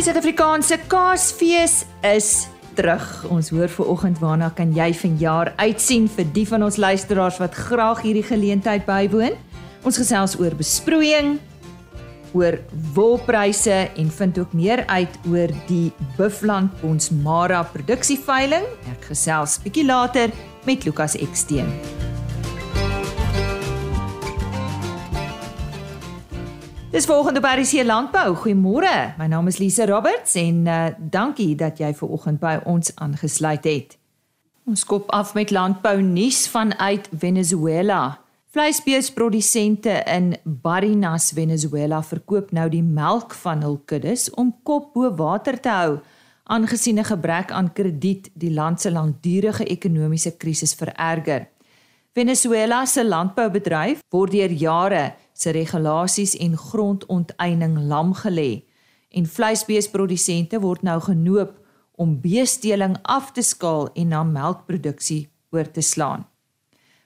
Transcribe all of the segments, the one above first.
Die Suid-Afrikaanse Kaasfees is terug. Ons hoor ver oggend waarna kan jy vanjaar uitsien vir die van ons luisteraars wat graag hierdie geleentheid bywoon. Ons gesels oor besproeiing, oor wolpryse en vind ook meer uit oor die Buffland Bonsmara produksieveiling. Ek gesels bietjie later met Lukas Eksteen. Dis volgende by RC Landbou. Goeiemôre. My naam is Lise Roberts en uh, dankie dat jy ver oggend by ons aangesluit het. Ons kop af met landbou nuus vanuit Venezuela. Vleisbeesprodusente in Barinas, Venezuela verkoop nou die melk van hul kuddes om kop bo water te hou aangesien 'n gebrek aan krediet die land se langdurige ekonomiese krisis vererger. Venezuela se landboubedryf word deur jare se regulasies en grondonteiening lam gelê en vleisbeesprodusente word nou genoop om beesteling af te skaal en na melkproduksie oor te slaan.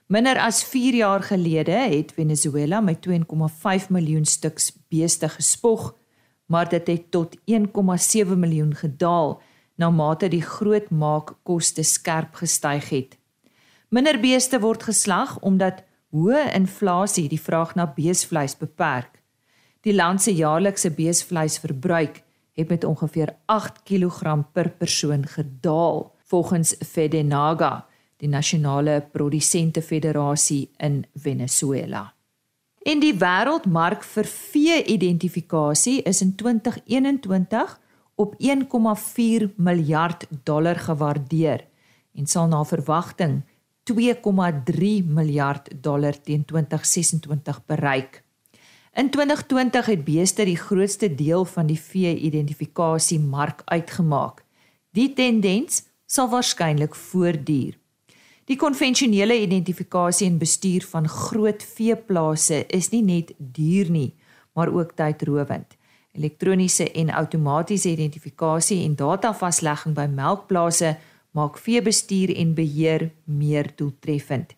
Minder as 4 jaar gelede het Venezuela met 2,5 miljoen stuks beeste gespog, maar dit het tot 1,7 miljoen gedaal na mate die groot maakkoste skerp gestyg het. Minder beeste word geslag omdat hoë inflasie die vraag na beesvleis beperk. Die land se jaarlikse beesvleisverbruik het met ongeveer 8 kg per persoon gedaal, volgens Fedenaga, die nasionale produsente federasie in Venezuela. En die wêreldmark vir vee-identifikasie is in 2021 op 1,4 miljard dollar gewaardeer en sal na verwagting 2,3 miljard dollar teen 2026 bereik. In 2020 het beeste die grootste deel van die vee-identifikasie mark uitgemaak. Die tendens sal waarskynlik voortduur. Die konvensionele identifikasie en bestuur van groot veeplase is nie net duur nie, maar ook tydrowend. Elektroniese en outomatiese identifikasie en datavaslegging by melkplase maak veebestuur en beheer meer doeltreffend.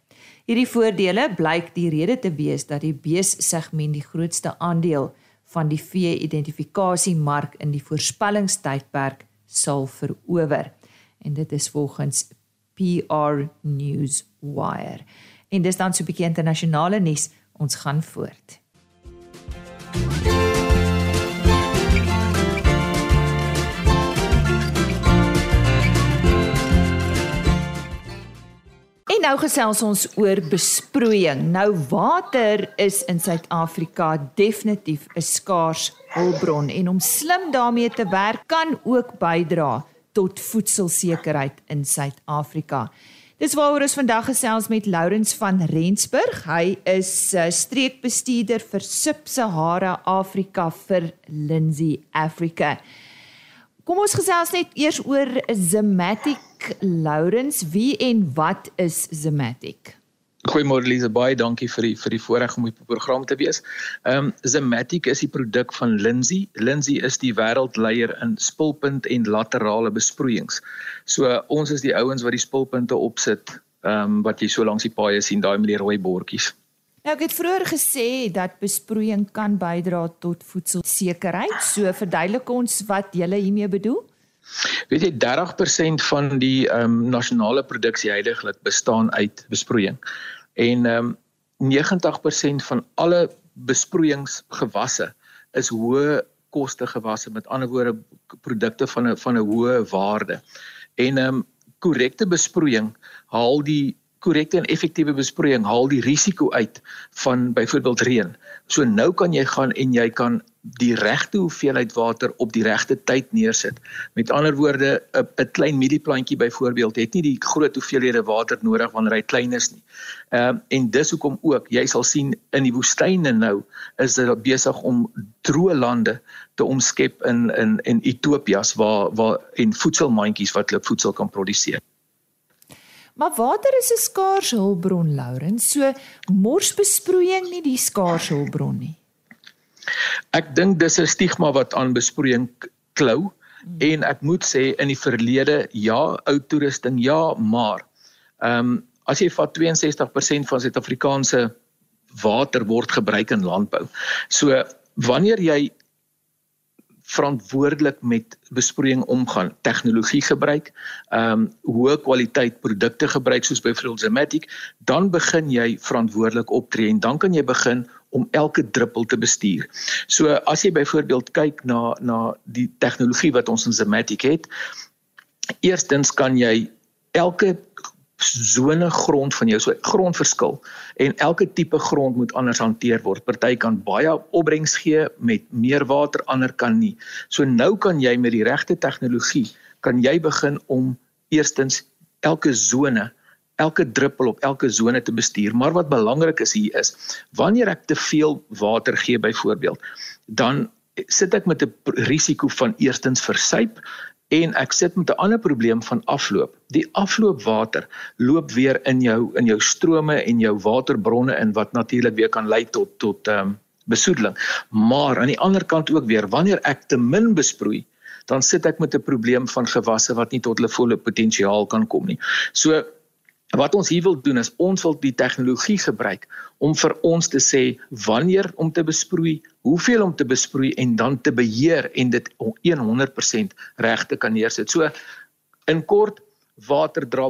Hierdie voordele blyk die rede te wees dat die beessegment die grootste aandeel van die vee-identifikasiemark in die voorspellingstydperk sal verower. En dit is volgens PR Newswire. En dis dan so 'n bietjie internasionale nuus. Ons gaan voort. Nou gesels ons oor besproeiing. Nou water is in Suid-Afrika definitief 'n skaars hulpbron en om slim daarmee te werk kan ook bydra tot voedselsekerheid in Suid-Afrika. Dis waaroor ons vandag gesels met Lourens van Rensburg. Hy is uh, streekbestuurder vir Sub-Sahara Afrika vir Lindsay Africa. Kom ons gesels net eers oor Zematic Lawrence. Wie en wat is Zematic? Goeiemôre Lise, baie dankie vir die vir die voorreg om op die program te wees. Ehm um, Zematic is die produk van Lindsay. Lindsay is die wêreldleier in spulpunt en laterale besproeiings. So ons is die ouens wat die spulpunte opsit, ehm um, wat jy so langs die paaie sien, daai met die rooi bordjies. Nou ek het vroeër gesê dat besproeiing kan bydra tot voedselsekerheid. So verduidelik ons wat jy hiermee bedoel. Weet jy 30% van die ehm um, nasionale produksie heidaglik bestaan uit besproeiing. En ehm um, 90% van alle besproeiingsgewasse is hoë koste gewasse met ander woorde produkte van 'n van 'n hoë waarde. En ehm um, korrekte besproeiing haal die korrekte en effektiewe besproeiing haal die risiko uit van byvoorbeeld reën. So nou kan jy gaan en jy kan die regte hoeveelheid water op die regte tyd neersit. Met ander woorde, 'n klein mielieplantjie byvoorbeeld het nie die groot hoeveelhede water nodig wanneer hy klein is nie. Ehm uh, en dis hoekom ook jy sal sien in die woestyne nou is dit besig om droë lande te omskep in in in Ethiopias waar waar en voedselmandjies wat hulle voedsel kan produseer. Maar water is 'n skaars hulpbron, Lauren. So morsbesproeiing nie die skaars hulpbron nie. Ek dink dis 'n stigma wat aan besproeiing klou hmm. en ek moet sê in die verlede ja, ou toerusting ja, maar ehm um, as jy vat 62% van Suid-Afrikaanse water word gebruik in landbou. So wanneer jy verantwoordelik met besproeiing omgaan, tegnologie gebruik, ehm um, hoë kwaliteit produkte gebruik soos byvoorbeeld Zematic, dan begin jy verantwoordelik optree en dan kan jy begin om elke druppel te bestuur. So as jy byvoorbeeld kyk na na die tegnologie wat ons in Zematic het, eerstens kan jy elke sone grond van jou so grond verskil en elke tipe grond moet anders hanteer word. Party kan baie opbrengs gee met meer water, ander kan nie. So nou kan jy met die regte tegnologie kan jy begin om eerstens elke sone elke druppel op elke sone te bestuur. Maar wat belangrik is hier is wanneer ek te veel water gee byvoorbeeld, dan sit ek met 'n risiko van eerstens versuip en ek sit met 'n ander probleem van afloop. Die afloopwater loop weer in jou in jou strome en jou waterbronne in wat natuurlik weer kan lei tot tot ehm um, besoedeling. Maar aan die ander kant ook weer wanneer ek te min besproei, dan sit ek met 'n probleem van gewasse wat nie tot hulle volle potensiaal kan kom nie. So wat ons hier wil doen is ons wil die tegnologie gebruik om vir ons te sê wanneer om te besproei, hoeveel om te besproei en dan te beheer en dit 100% reg te kan neersit. So in kort water dra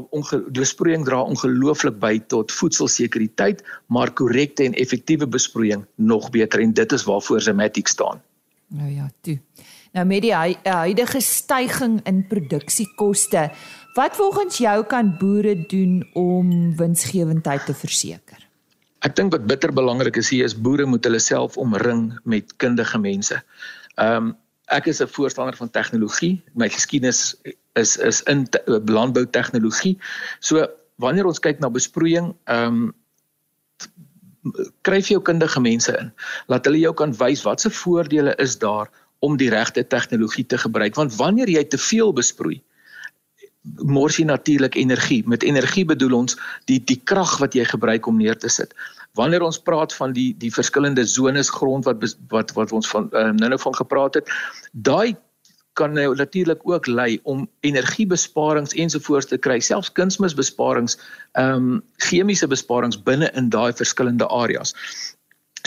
besproeiing dra ongelooflik by tot voedselsekuriteit, maar korrekte en effektiewe besproeiing nog beter en dit is waarvoor Zematic staan. Nou ja, toe. Nou met die huidige stygings in produksiekoste, Wat volgens jou kan boere doen om winsgewendheid te verseker? Ek dink wat bitter belangrik is hier is boere moet hulle self omring met kundige mense. Ehm um, ek is 'n voorstander van tegnologie. My geskiedenis is is in landbou tegnologie. So wanneer ons kyk na besproeiing, ehm um, kry jy jou kundige mense in. Laat hulle jou kan wys wat se voordele is daar om die regte tegnologie te gebruik want wanneer jy te veel besproei, mors jy natuurlik energie. Met energie bedoel ons die die krag wat jy gebruik om neer te sit. Wanneer ons praat van die die verskillende zones grond wat wat wat ons van uh, nou-nou van gepraat het, daai kan nou natuurlik ook lei om energiebesparings ensovoorts te kry, selfs kunsmisbesparings, ehm um, chemiese besparings binne in daai verskillende areas.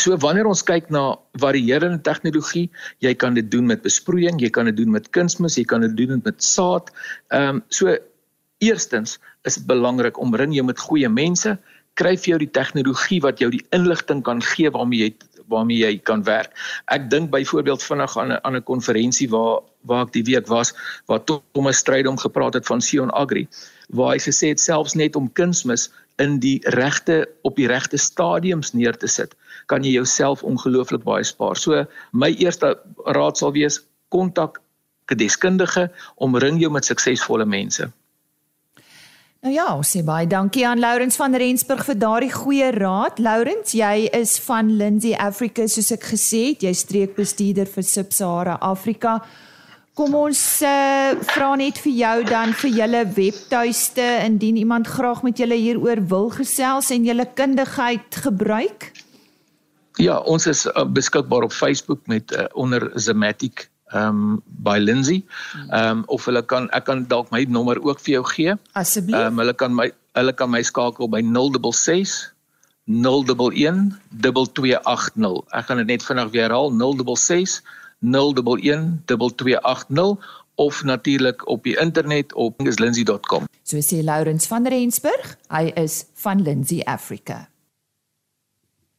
So wanneer ons kyk na varierende tegnologie, jy kan dit doen met besproeiing, jy kan dit doen met kunsmis, jy kan dit doen met saad. Ehm um, so eerstens is dit belangrik om ring jou met goeie mense, kry vir jou die tegnologie wat jou die inligting kan gee waarmee jy waarmee jy kan werk. Ek dink byvoorbeeld vinnig aan 'n aan 'n konferensie waar waar ek die week was waar Thomas Strydom gepraat het van Sion Agri waar hy gesê het selfs net om kunsmis in die regte op die regte stadiums neer te sit kan jy jouself ongelooflik baie spaar. So my eerste raad sal wees kontak 'n deskundige, omring jou met suksesvolle mense. Nou ja, ons sê baie dankie aan Lourens van Rensburg vir daardie goeie raad. Lourens, jy is van Lindsay Africa soos ek gesê het, jy streekbestuurder vir Sub-Sahara Afrika. Kom ons uh, vra net vir jou dan vir julle webtuiste indien iemand graag met julle hieroor wil gesels en julle kundigheid gebruik. Ja, ons is uh, beskikbaar op Facebook met uh, onder Zematic um, by Lindsay. Um, of hulle kan ek kan dalk my nommer ook vir jou gee. Asseblief. Um, hulle kan my hulle kan my skakel by 066 011 2280. Ek gaan dit net vinnig weer herhaal 066 011 2280 of natuurlik op die internet op lindsay.com. So sê Lourens van Rensburg, hy is van Lindsay Africa.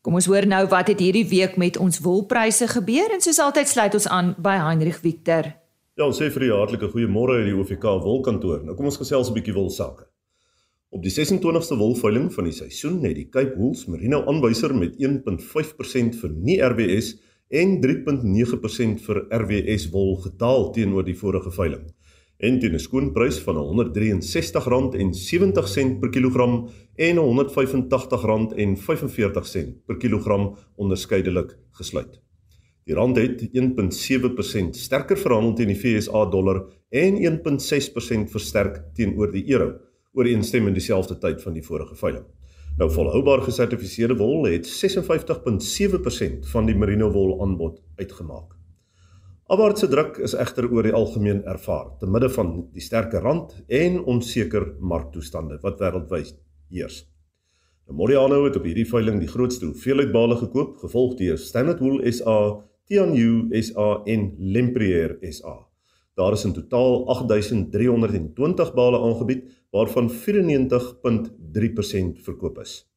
Kom ons hoor nou wat het hierdie week met ons wolpryse gebeur en soos altyd sluit ons aan by Heinrich Victor. Ja, ons sê vir die hartlike goeiemôre uit die OVK wolkantoor. Nou kom ons gesels 'n bietjie wol sake. Op die 26ste wolveiling van die seisoen het die Cape Wools Merino aanwyser met 1.5% vir nie RWS en 3.9% vir RWS wol gedaal teenoor die vorige veiling en teen 'n skoenprys van R163.70 per kilogram en R185.45 per kilogram onderskeidelik gesluit. Die rand het 1.7% sterker verhandel teen die FSA dollar en 1.6% versterk teenoor die euro ooreenstemmend dieselfde tyd van die vorige veiling. Nou volhoubaar gesertifiseerde wol het 56.7% van die merino wol aanbod uitgemaak. Afwaartse druk is egter oor die algemeen ervaar te midde van die sterker rand en onseker marktoestande wat wêreldwyd heers. Nou Moriano het op hierdie veiling die grootste hoeveelheid bale gekoop, gevolg deur Standard Wool SA Tianyu SA en Lempriere SA. Daar is in totaal 8320 bale aangebied waarvan 94.3% verkoop is.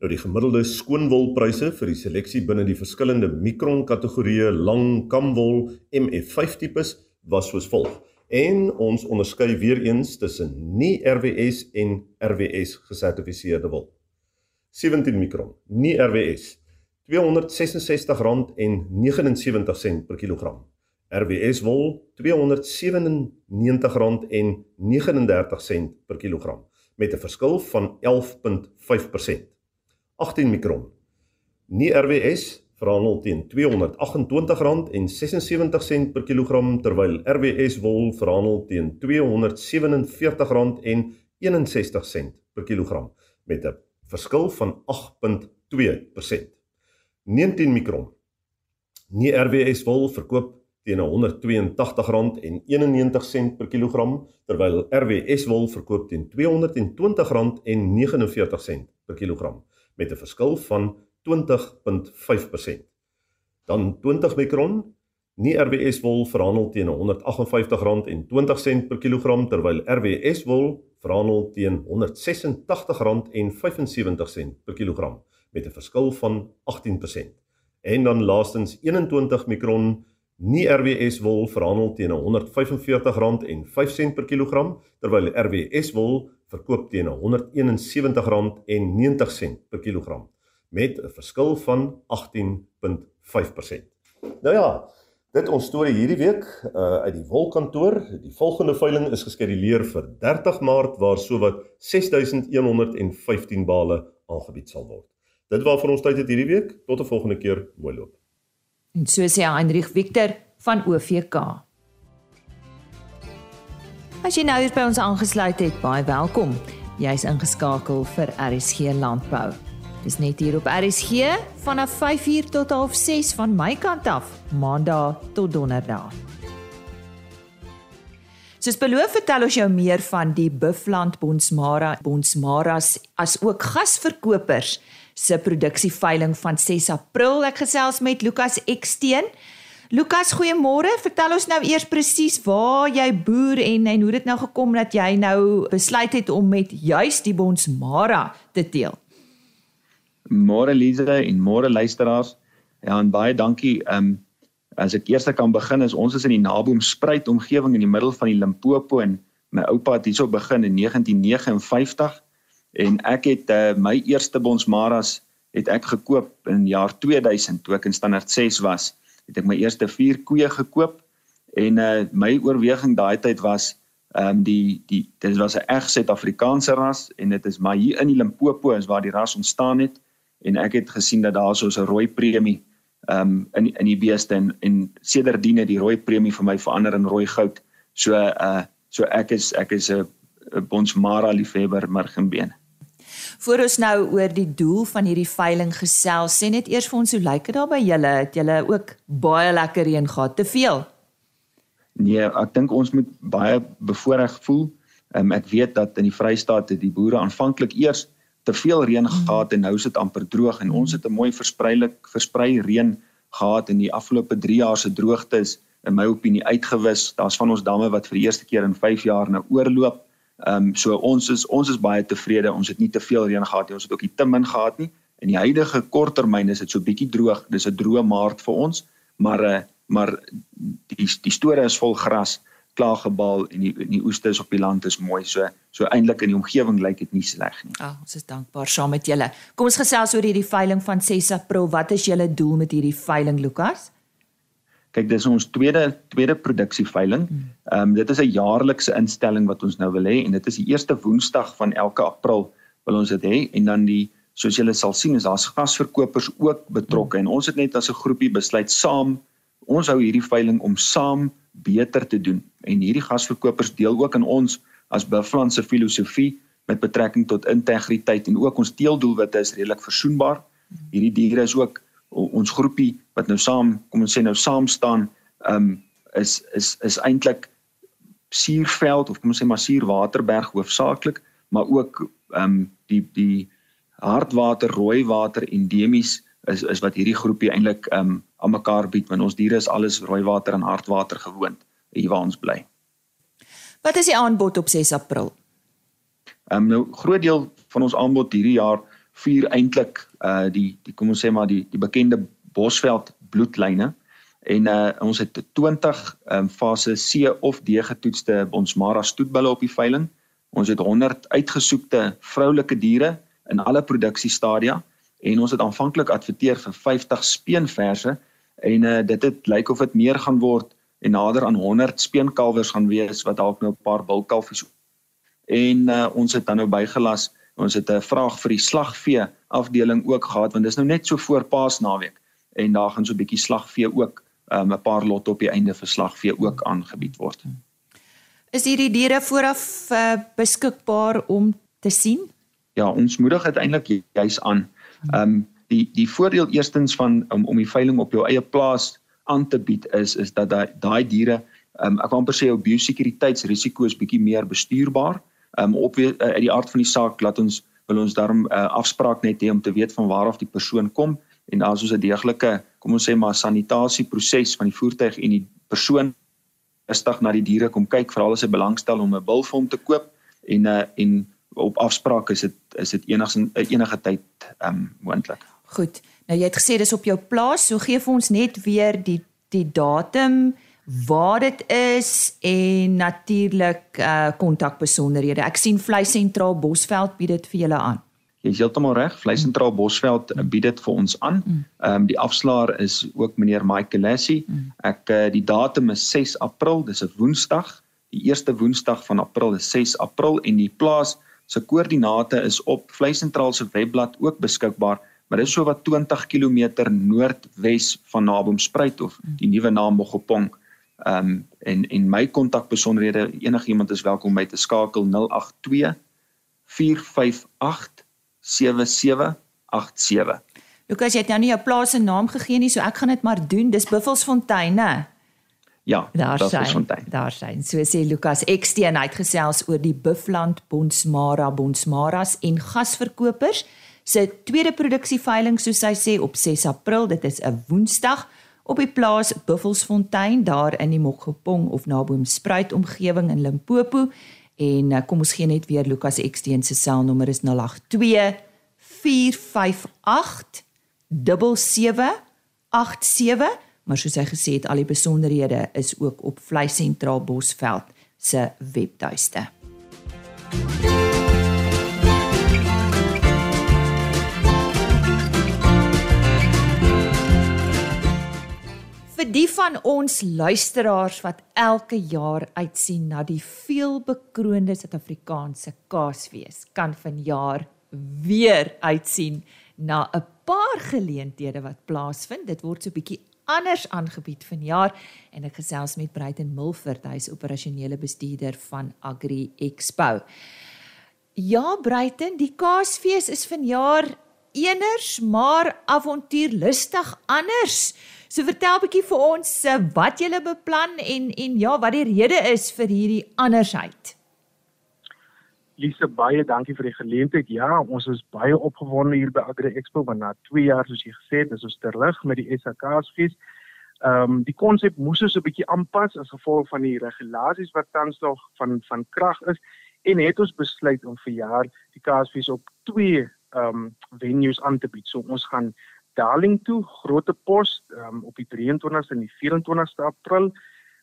Nou die gemiddelde skoonwolpryse vir die seleksie binne die verskillende mikron kategorieë lang kamwol MF5 tipes was soos volg. En ons onderskei weer eens tussen nie RWS en RWS gesertifiseerde wol. 17 mikron, nie RWS, R266.79 per kilogram. RWS wol R297.39 per kilogram met 'n verskil van 11.5%. 18 mikron. Nie RWS verhandel teen R228.76 per kilogram terwyl RWS wol verhandel teen R247.61 per kilogram met 'n verskil van 8.2%. 19 mikron. Nie RWS wol verkoop teen R182.91 per kilogram terwyl RWS wol verkoop teen R220.49 per kilogram met 'n verskil van 20.5%. Dan 20 mikron nie RWS wol verhandel teen R158.20 per kilogram terwyl RWS wol verhandel teen R186.75 per kilogram met 'n verskil van 18%. En dan laastens 21 mikron nie RWS wol verhandel teen R145.05 per kilogram terwyl RWS wol verkoop teen R171.90 per kilogram met 'n verskil van 18.5%. Nou ja, dit ons storie hierdie week uh, uit die wolkantoor. Die volgende veiling is geskeduleer vir 30 Maart waar sowat 6115 bale aangebied sal word. Dit waarvoor ons tyd hierdie week. Tot 'n volgende keer. Mooi loop. En so sê Heinrich Victor van OVK. As jy nou hier by ons aangesluit het, baie welkom. Jy's ingeskakel vir RSG Landbou. Dis net hier op RSG vanaf 5uur tot 06:30 van my kant af, Maandag tot Donderdag. Soos beloof vertel ons jou meer van die Buffland Bonsmara Bonsmaras as ook gasverkopers se produksieveiling van 6 April. Ek gesels met Lukas Eksteen. Lukas, goeiemôre. Vertel ons nou eers presies waar jy boer en en hoe dit nou gekom dat jy nou besluit het om met juis die Bonsmara te deel. Môre Lize en môre luisteraars. Ja, en baie dankie. Ehm um, as ek eers kan begin is ons is in die Naboomspruit omgewing in die middel van die Limpopo en my oupa het hierso begin in 1959 en ek het uh, my eerste bonsmaras het ek gekoop in jaar 2000 toe ek in standaard 6 was het ek my eerste 4 koeie gekoop en uh, my oorweging daai tyd was ehm um, die die dit was 'n reg Suid-Afrikaanse ras en dit is maar hier in die Limpopo is waar die ras ontstaan het en ek het gesien dat daar so 'n rooi premie ehm um, in in die beeste en en sedertdien het die rooi premie vir my verander in rooi goud. So uh so ek is ek is 'n bonsmara liefhebber margenbeen Voor ons nou oor die doel van hierdie veiling gesels, sê net eers vir ons hoe lyk dit daar by julle? Het julle ook baie lekker reën gehad? Te veel? Nee, ek dink ons moet baie bevoordeel voel. Um, ek weet dat in die Vrystaat het die boere aanvanklik eers te veel reën mm. gehad en nou is dit amper droog en ons het 'n mooi verspreidelik versprei reën gehad in die afgelope 3 jaar se droogtes in my opinie uitgewis. Daar's van ons damme wat vir die eerste keer in 5 jaar nou oorloop. Ehm um, so ons is ons is baie tevrede. Ons het nie te veel reën gehad nie. Ons het ook nie te min gehad nie. In die huidige korttermyn is dit so bietjie droog. Dis 'n droë maart vir ons, maar uh, maar die die store is vol gras, klaar gebal en die die oeste is op die land is mooi. So so eintlik in die omgewing lyk dit nie sleg nie. Ag, oh, ons is dankbaar saam met julle. Kom ons gesels oor hierdie veiling van 6 April. Wat is julle doel met hierdie veiling, Lukas? Kyk, dis ons tweede tweede produksieveiling. Hmm. Ehm um, dit is 'n jaarlikse instelling wat ons nou wil hê en dit is die eerste Woensdag van elke April wil ons dit hê en dan die soos julle sal sien is daar's gasverkopers ook betrokke en ons het net as 'n groepie besluit saam ons hou hierdie veiling om saam beter te doen en hierdie gasverkopers deel ook in ons as Buffland se filosofie met betrekking tot integriteit en ook ons teeldoelwitte is redelik versoenbaar. Hierdie diere is ook ons groepie wat nou saam kom ons sê nou saam staan um is is is eintlik Suurveld of kom ons sê maar Suurwaterberg hoofsaaklik maar ook um die die hardwater rooi water endemies is is wat hierdie groepie eintlik ehm um, aan mekaar bied want ons diere is alles rooi water en hartwater gewoond hier waar ons bly. Wat is die aanbod op 6 April? Ehm um, nou groot deel van ons aanbod hierdie jaar vier eintlik uh die die kom ons sê maar die die bekende Bosveld bloedlyne en uh ons het 20 ehm um, fase C of D getoetste ons Mara stoetbulle op die veiling. Ons het 100 uitgesoekte vroulike diere in alle produksiestadia en ons het aanvanklik adverteer vir 50 speenverse en uh, dit het lyk of dit meer gaan word en nader aan 100 speenkalwers gaan wees wat dalk nou 'n paar bulkalfies en uh, ons het dan nou bygelas ons het 'n vraag vir die slagvee afdeling ook gehad want dis nou net so voor Paasnaweek en daar gaan so 'n bietjie slagvee ook um, 'n paar lotte op die einde vir slagvee ook aangebied word. Is hierdie diere vooraf uh, beskikbaar om te sien? Ja, ons moedig uiteindelik juis aan Ehm um, die die voordeel eerstens van um, om die veiling op jou eie plaas aan te bied is is dat daai daai diere ehm um, ek wil amper sê jou biosekuriteitsrisiko is bietjie meer bestuurbaar. Ehm um, op uh, uit die aard van die saak laat ons wil ons daarom 'n uh, afspraak net hê om te weet van waar af die persoon kom en daar is ons 'n deeglike kom ons sê maar sanitasieproses van die voertuig en die persoon rustig na die diere kom kyk veral as hy belangstel om 'n bil vir hom te koop en uh, en op afspraak is dit is dit enigs enige tyd ehm um, moontlik. Goed. Nou jy het gesê dis op jou plaas, so gee vir ons net weer die die datum waar dit is en natuurlik uh kontakbesonderhede. Ek sien Vleis Sentraal Bosveld bied dit vir julle aan. Jy is heeltemal reg. Vleis Sentraal Bosveld mm. bied dit vir ons aan. Mm. Ehm um, die afslaer is ook meneer Mike Lassie. Mm. Ek uh, die datum is 6 April, dis 'n Woensdag. Die eerste Woensdag van April is 6 April en die plaas se koördinate is op Vleisentraal se webblad ook beskikbaar, maar dit is so wat 20 km noordwes van Naboomspruit of die nuwe naam Mogopong. Ehm um, en en my kontakbesonderhede enigiemand is welkom my te skakel 082 458 7787. Lukas, jy het nou nie jou plaas se naam gegee nie, so ek gaan dit maar doen. Dis Buffelsfontein, né? Ja, daar sien. Daar sien. So sê Lukas Eksteen uitgesels oor die Buffland Bonsmara Bonsmaras en gasverkopers se tweede produksieveiling soos hy sê op 6 April. Dit is 'n Woensdag op die plaas Buffelsfontein daar in die Mokgopong of Naboomspruit omgewing in Limpopo. En uh, kom ons gee net weer Lukas Eksteen se selnommer is 082 458 7787 maar soos hy gesê het, al die besonderhede is ook op Vleis Sentraal Bosveld se webtuiste. Vir die van ons luisteraars wat elke jaar uitsien na die veelbekroonde Suid-Afrikaanse Kaasfees, kan vanjaar weer uitsien na 'n paar geleenthede wat plaasvind. Dit word so bietjie anders aangebied vanjaar en ek gesels met Bruiten Milford, hy is operasionele bestuurder van Agri Expo. Ja, Bruiten, die Kaasfees is vanjaar eners maar avontuurlustig anders. So vertel 'n bietjie vir ons eh, wat julle beplan en en ja, wat die rede is vir hierdie andersheid. Lise baie dankie vir die geleentheid. Ja, ons is baie opgewonde hier by Agri Expo want na 2 jaar soos jy gesê het, is ons terug met die SAK's fees. Ehm um, die konsep moes ons 'n bietjie aanpas as gevolg van die regulasies wat tans nog van van krag is en het ons besluit om vir jaar die Kaasfees op twee ehm um, venues aan te bied. So ons gaan Darling toe, Grote Pos, ehm um, op die 23ste en die 24ste April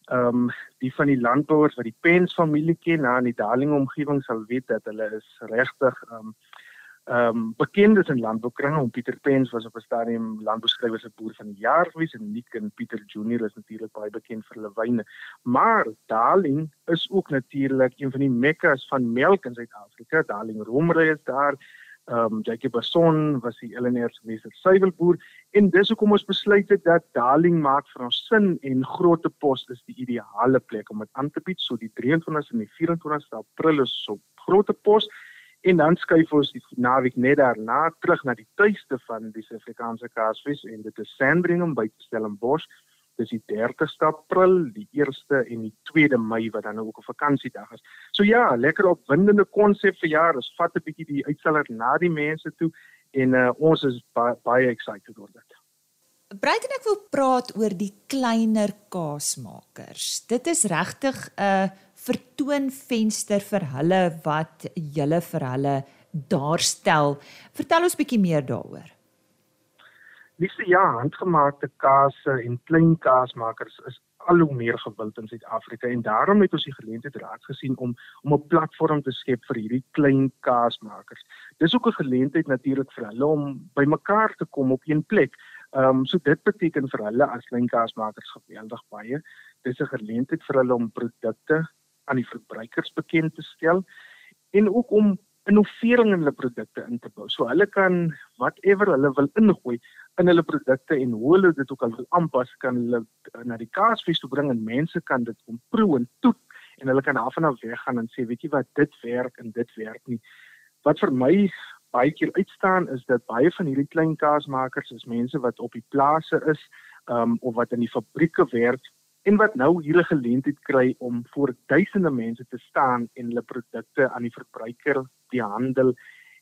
ehm um, die van die landbouers wat die Pens familie ken na in die Darling omgewing sal weet dat hulle is regtig ehm um, ehm um, bekend is in landboukringe. Pieter Pens was op 'n stadium landbouskrywer se boer van die jaar gewees en Nick en Pieter Junior is natuurlik baie bekend vir hulle wyne. Maar Darling is ook natuurlik een van die mekkas van melk in Suid-Afrika. Darling Romery is daar ehm um, Jackie Basson was die se meester suiwelboer en dis hoekom ons besluit het dat Darling maak vir ons sin en Grote Pos is die ideale plek om dit aan te bied. So die 23ste en die 24ste April is op Grote Pos en dan skuif ons die naweek net daarna terug na die tuiste van die Suid-Afrikaanse Kaasfees en dit is Sandringham by Stellenbosch dis die 30ste April, die 1ste en die 2de Mei wat dan ook 'n vakansiedag is. So ja, lekker opwindende konsep vir jaar. Ons vat 'n bietjie die uitseller na die mense toe en uh, ons is baie, baie excited oor dit. Breiten ek wil praat oor die kleiner kaasmakers. Dit is regtig 'n vertoonvenster vir hulle wat julle vir hulle daarstel. Vertel ons bietjie meer daaroor. Dis ja, handgemaakte kaas en klein kaasmakers is al hoe meer gewild in Suid-Afrika en daarom het ons die geleentheid raak gesien om om 'n platform te skep vir hierdie klein kaasmakers. Dis ook 'n geleentheid natuurlik vir hulle om bymekaar te kom op een plek. Ehm um, so dit beteken vir hulle as klein kaasmakers geweldig baie. Dis 'n geleentheid vir hulle om produkte aan die verbruikers bekend te stel en ook om innovering in hulle produkte in te bou. So hulle kan whatever hulle wil ingooi in hulle produkte en hoe hulle dit ook al wil aanpas, kan hulle na die kaasfees toe bring en mense kan dit kom proe en toet en hulle kan af en af weggaan en sê, weet jy wat, dit werk en dit werk nie. Wat vir my baie keer uitstaan is dat baie van hierdie klein kaasmakers is mense wat op die plase is um, of wat in die fabrieke werk en wat nou hier 'n geleentheid kry om voor duisende mense te staan en hulle produkte aan die verbruiker, die handel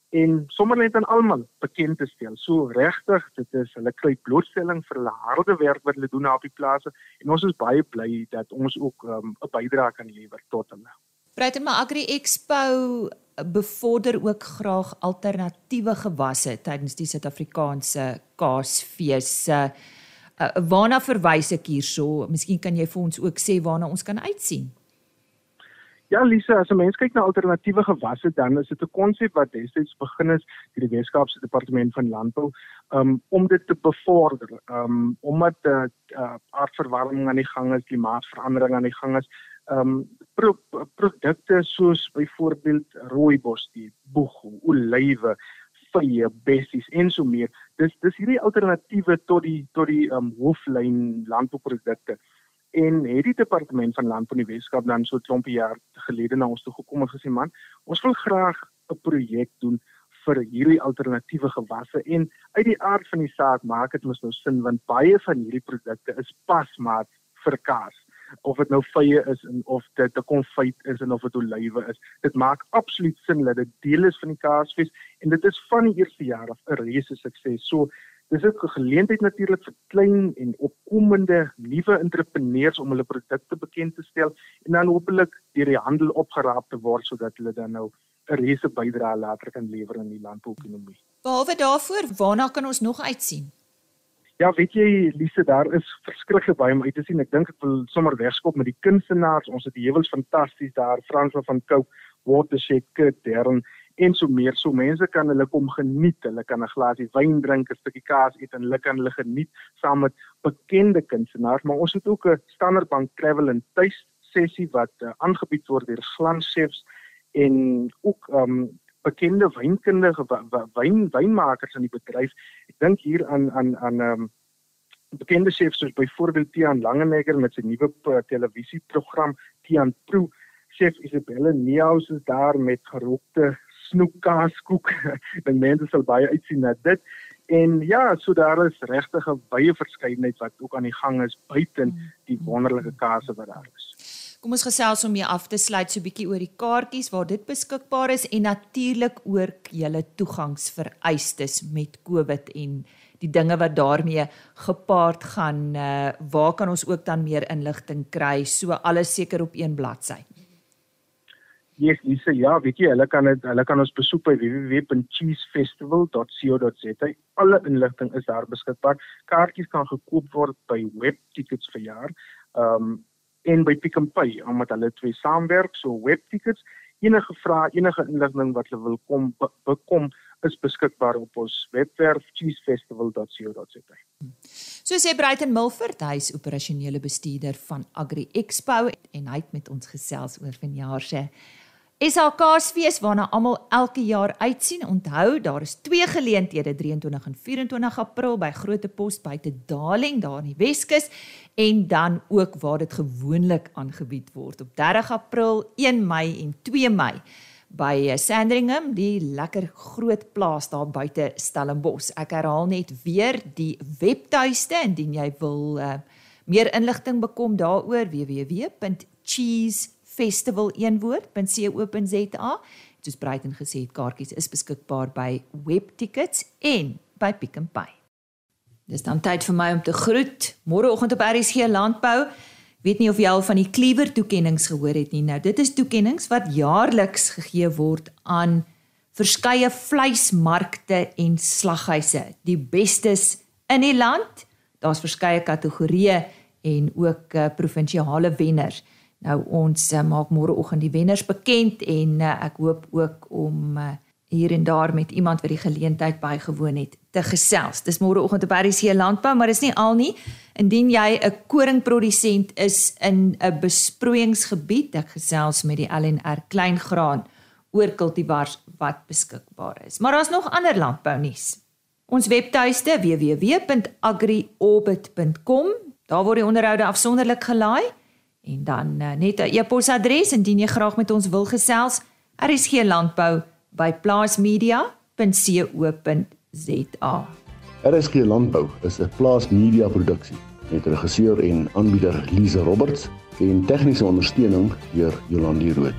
en sommer net aan almal bekend te stel. So regtig, dit is hulle kry blootstelling vir hulle harde werk wat hulle doen op die plase en ons is baie bly dat ons ook um, 'n um, bydrae kan lewer tot hulle. Breitema Agri Expo bevorder ook graag alternatiewe gewasse tydens die Suid-Afrikaanse Kaasfees. Uh, waarna verwys ek hierso? Miskien kan jy vir ons ook sê waarna ons kan uitsien. Ja, Lisa, as 'n mens kyk na alternatiewe gewasse, dan is dit 'n konsep wat destyds begin is deur die Weskaapse Departement van Landbou um, om dit te bevorder. Um omdat uh, uh, aardverwarming aan die gang is, klimaatsverandering aan die gang is, um pro produkte soos byvoorbeeld rooibos, die boeg, olywe, vye, bessies en so meer. Dis dis hierdie alternatiewe tot die tot die um hooflyn landbouprodukte en het die departement van landbou in die Weskaap dan so 'n klompie jaar gelede na ons toe gekom en gesê man, ons wil graag 'n projek doen vir hierdie alternatiewe gewasse en uit die aard van die saak maak dit mos nou sin want baie van hierdie produkte is pasmaat vir kaas. Of dit nou vye is en of dit 'n konfyt is en of dit olywe is dit maak absoluut sin dat dit deel is van die kaasfees en dit is van die eerste jaar af 'n reuse sukses. So Dis ook 'n geleentheid natuurlik vir klein en opkomende nuwe entrepreneurs om hulle produkte bekend te stel en dan hopelik deur die handel opgeraap te word sodat hulle dan nou 'n reuse bydrae later kan lewer in die landbouekonomie. Behalwe daarvoor, waarna kan ons nog uitsien? Ja, weet jy, Lise, daar is verskriklik baie om uit te sien. Ek dink ek wil sommer wegskop met die kunstenaars. Ons het die heuwels fantasties daar, Frans van Cooke, Watershed, Kurt Dern en so meer so mense kan hulle kom geniet. Hulle kan 'n glasie wyn drink 'n stukkie kaas eet en hulle kan hulle geniet saam met bekende kunstenaars. Maar ons het ook 'n standaardbank travel en tuis sessie wat uh, aangebied word deur glanschefs en ook um, bekende wynkundige wyn wynmakers in die bedryf. Ek dink hier aan aan aan um, bekende chefs soos byvoorbeeld Tiaan Langenegger met sy nuwe televisieprogram Tiaan Pro chef Isabelle Niehaus is daar met gerokte snoekkaaskoek. Dink mense sal baie uitsien na dit. En ja, so daar is regtig 'n baie verskeidenheid wat ook aan die gang is buiten die wonderlike kaase wat daar is. Kom ons gesels om mee af te sluit so 'n bietjie oor die kaartjies waar dit beskikbaar is en natuurlik oor julle toegangsvereistes met COVID en die dinge wat daarmee gepaard gaan. Uh, waar kan ons ook dan meer inligting kry? So alles seker op een bladsy. Yes, Lisa, ja, weet jy, hulle kan het, hulle kan ons besoek by www.cheesefestival.co.za. Alle inligting is daar beskikbaar. Kaartjies kan gekoop word by Webtickets vir jaar. Ehm um, en by Pick n Pay omdat hulle twee saamwerk, so Webtickets. Enige vrae, enige inligting wat hulle wil kom bekom is beskikbaar op ons webwerf cheesefestival.co.za. So sê Bruiten Milford, hy is operasionele bestuurder van Agri Expo en hy het met ons gesels oor vanjaar se SAKsfees waarna almal elke jaar uitsien. Onthou, daar is twee geleenthede 23 en 24 April by Grote Pos buite Darling daar in die Weskus en dan ook waar dit gewoonlik aangebied word op 30 April, 1 Mei en 2 Mei by Sandringham, die lekker groot plaas daar buite Stellenbosch. Ek herhaal net weer die webtuiste indien jy wil uh, meer inligting bekom daaroor www.cheese festival een woord.co.za soos Bruiten gesê het, kaartjies is beskikbaar by Webtickets en by Pick n Pay. Dis dan tyd vir my om te groet. Môreoggend op RSG Landbou. Weet nie of jy al van die Cleaver toekenninge gehoor het nie. Nou, dit is toekenninge wat jaarliks gegee word aan verskeie vleismarkte en slaghuise, die bestes in die land. Daar's verskeie kategorieë en ook uh, provinsiale wenners. Nou ons uh, maak môreoggend die wenners bekend en uh, ek hoop ook om uh, hier en daar met iemand wat die geleentheid bygewoon het te gesels. Dis môreoggend op RC Landbou, maar dis nie al nie. Indien jy 'n koringprodusent is in 'n besproeiingsgebied, ek gesels met die LNR Kleingraan oor kultivars wat beskikbaar is. Maar daar's nog ander landbou nuus. Ons webtuiste www.agriorbit.com, daar word die onderhoude afsonderlik gelaai en dan uh, net 'n e-posadres indien jy graag met ons wil gesels. RSG Landbou by plaasmedia.co.za. RSG Landbou is 'n plaasmedia produksie met regisseur en aanbieder Lize Roberts en tegniese ondersteuning deur Jolande Rooi.